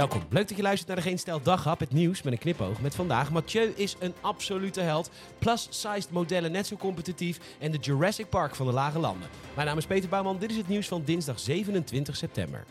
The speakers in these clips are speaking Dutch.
Welkom. Leuk dat je luistert naar de Geen Stel het nieuws met een knipoog. Met vandaag, Mathieu is een absolute held. Plus-sized modellen net zo competitief en de Jurassic Park van de lage landen. Mijn naam is Peter Bouwman, dit is het nieuws van dinsdag 27 september.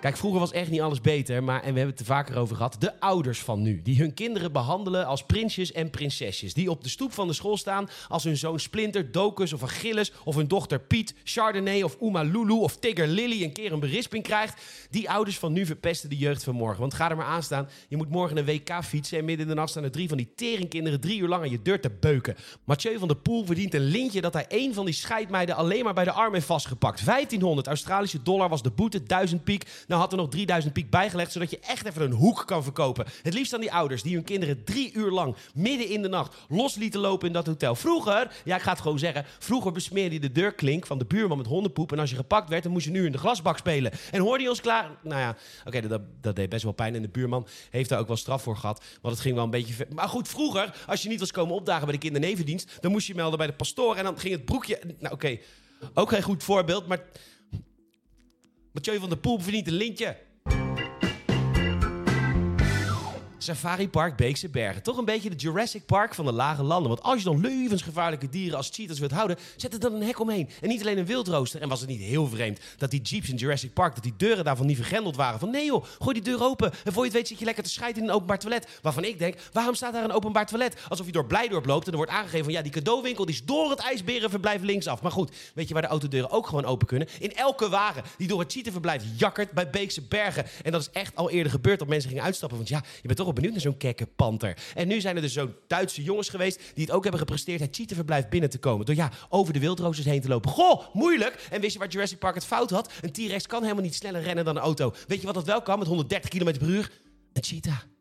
Kijk, vroeger was echt niet alles beter, maar, en we hebben het er vaker over gehad, de ouders van nu. Die hun kinderen behandelen als prinsjes en prinsesjes. Die op de stoep van de school staan als hun zoon Splinter, Docus of Achilles... of hun dochter Piet, Chardonnay of Uma Lulu of Tigger Lily een keer een berisping krijgt. Die ouders van nu verpesten de jeugd van morgen. Want ga er maar aan staan, je moet morgen een WK fietsen... en midden in de nacht staan er drie van die teringkinderen drie uur lang aan je deur te beuken. Mathieu van der Poel verdient een lintje dat hij één van die scheidmeiden alleen maar bij de arm heeft vastgepakt. 1500 Australische dollar was de boete, 1000 piek... Nou had er nog 3000 piek bijgelegd, zodat je echt even een hoek kan verkopen. Het liefst aan die ouders die hun kinderen drie uur lang midden in de nacht los lieten lopen in dat hotel. Vroeger, ja ik ga het gewoon zeggen, vroeger besmeerde je de deurklink van de buurman met hondenpoep. En als je gepakt werd, dan moest je nu in de glasbak spelen. En hoorde je ons klaar? Nou ja, oké, dat, dat deed best wel pijn. En de buurman heeft daar ook wel straf voor gehad. Want het ging wel een beetje ver. Maar goed, vroeger, als je niet was komen opdagen bij de kindernevendienst, dan moest je melden bij de pastoor. En dan ging het broekje. Nou oké, ook geen goed voorbeeld, maar. Mathieu van der Poel verdient een lintje. Safari Park Beekse Bergen. Toch een beetje de Jurassic Park van de lage landen. Want als je dan levensgevaarlijke dieren als cheetahs wilt houden, zet er dan een hek omheen. En niet alleen een wildrooster. En was het niet heel vreemd dat die jeeps in Jurassic Park, dat die deuren daarvan niet vergrendeld waren. Van nee joh, gooi die deur open. En voor je het weet zit je lekker te scheiden in een openbaar toilet. Waarvan ik denk, waarom staat daar een openbaar toilet? Alsof je door Blijdorp loopt en er wordt aangegeven van ja, die cadeauwinkel die is door het ijsberenverblijf linksaf. Maar goed, weet je waar de autodeuren ook gewoon open kunnen? In elke wagen die door het cheetahverblijf jakkert bij Beekse Bergen. En dat is echt al eerder gebeurd dat mensen gingen uitstappen. Want ja, je bent toch wel benieuwd naar zo'n kekke panter. En nu zijn er dus zo'n Duitse jongens geweest die het ook hebben gepresteerd het cheetahverblijf binnen te komen. Door ja, over de wildroosters heen te lopen. Goh, moeilijk! En wist je waar Jurassic Park het fout had? Een T-Rex kan helemaal niet sneller rennen dan een auto. Weet je wat dat wel kan met 130 km per uur? Een cheetah.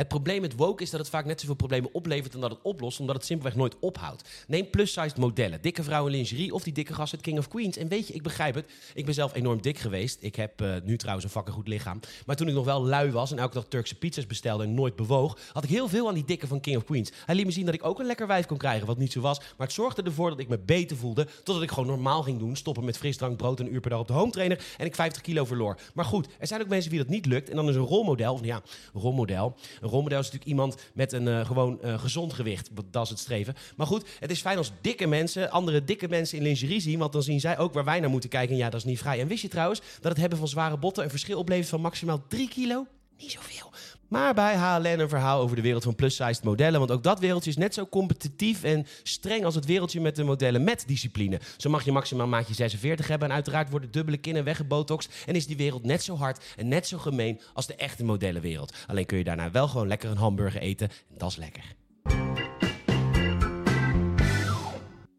Het probleem met woke is dat het vaak net zoveel problemen oplevert dan dat het oplost, omdat het simpelweg nooit ophoudt. Neem plus-sized modellen, dikke vrouwen lingerie of die dikke gast uit King of Queens. En weet je, ik begrijp het. Ik ben zelf enorm dik geweest. Ik heb uh, nu trouwens een fucking goed lichaam. Maar toen ik nog wel lui was en elke dag Turkse pizza's bestelde en nooit bewoog, had ik heel veel aan die dikke van King of Queens. Hij liet me zien dat ik ook een lekker wijf kon krijgen, wat niet zo was. Maar het zorgde ervoor dat ik me beter voelde, totdat ik gewoon normaal ging doen. Stoppen met frisdrank, brood en een uur per dag op de home trainer en ik 50 kilo verloor. Maar goed, er zijn ook mensen wie dat niet lukt. En dan is een rolmodel, of ja, een rolmodel. Rolmodel is natuurlijk iemand met een uh, gewoon uh, gezond gewicht. Dat is het streven. Maar goed, het is fijn als dikke mensen andere dikke mensen in lingerie zien. Want dan zien zij ook waar wij naar moeten kijken. En ja, dat is niet vrij. En wist je trouwens dat het hebben van zware botten een verschil oplevert van maximaal 3 kilo? Niet zoveel. Maar bij HLN een verhaal over de wereld van plus-sized modellen. Want ook dat wereldje is net zo competitief en streng als het wereldje met de modellen met discipline. Zo mag je maximaal maatje 46 hebben. En uiteraard worden dubbele kinnen weggebotoxed. En is die wereld net zo hard en net zo gemeen als de echte modellenwereld. Alleen kun je daarna wel gewoon lekker een hamburger eten. En dat is lekker.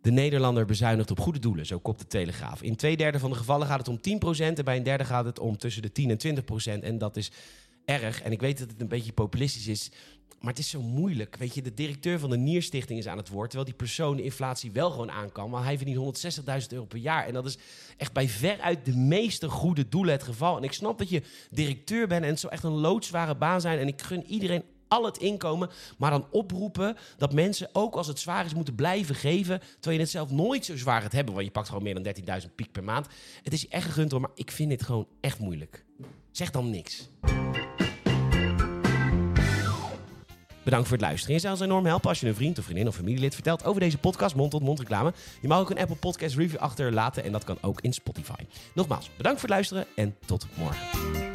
De Nederlander bezuinigt op goede doelen, zo kopt de Telegraaf. In twee derde van de gevallen gaat het om 10% en bij een derde gaat het om tussen de 10 en 20%. En dat is erg. En ik weet dat het een beetje populistisch is, maar het is zo moeilijk. Weet je, de directeur van de Nierstichting is aan het woord, terwijl die persoon inflatie wel gewoon aan kan. Maar hij verdient 160.000 euro per jaar. En dat is echt bij veruit de meeste goede doelen het geval. En ik snap dat je directeur bent en het zou echt een loodzware baan zijn. En ik gun iedereen al het inkomen, maar dan oproepen dat mensen ook als het zwaar is moeten blijven geven, terwijl je het zelf nooit zo zwaar gaat hebben, want je pakt gewoon meer dan 13.000 piek per maand. Het is echt gegund hoor, maar ik vind dit gewoon echt moeilijk. Zeg dan niks. Bedankt voor het luisteren. Je zou ons enorm helpen als je een vriend of vriendin of familielid vertelt over deze podcast, mond-tot-mond reclame. Je mag ook een Apple Podcast review achterlaten en dat kan ook in Spotify. Nogmaals, bedankt voor het luisteren en tot morgen.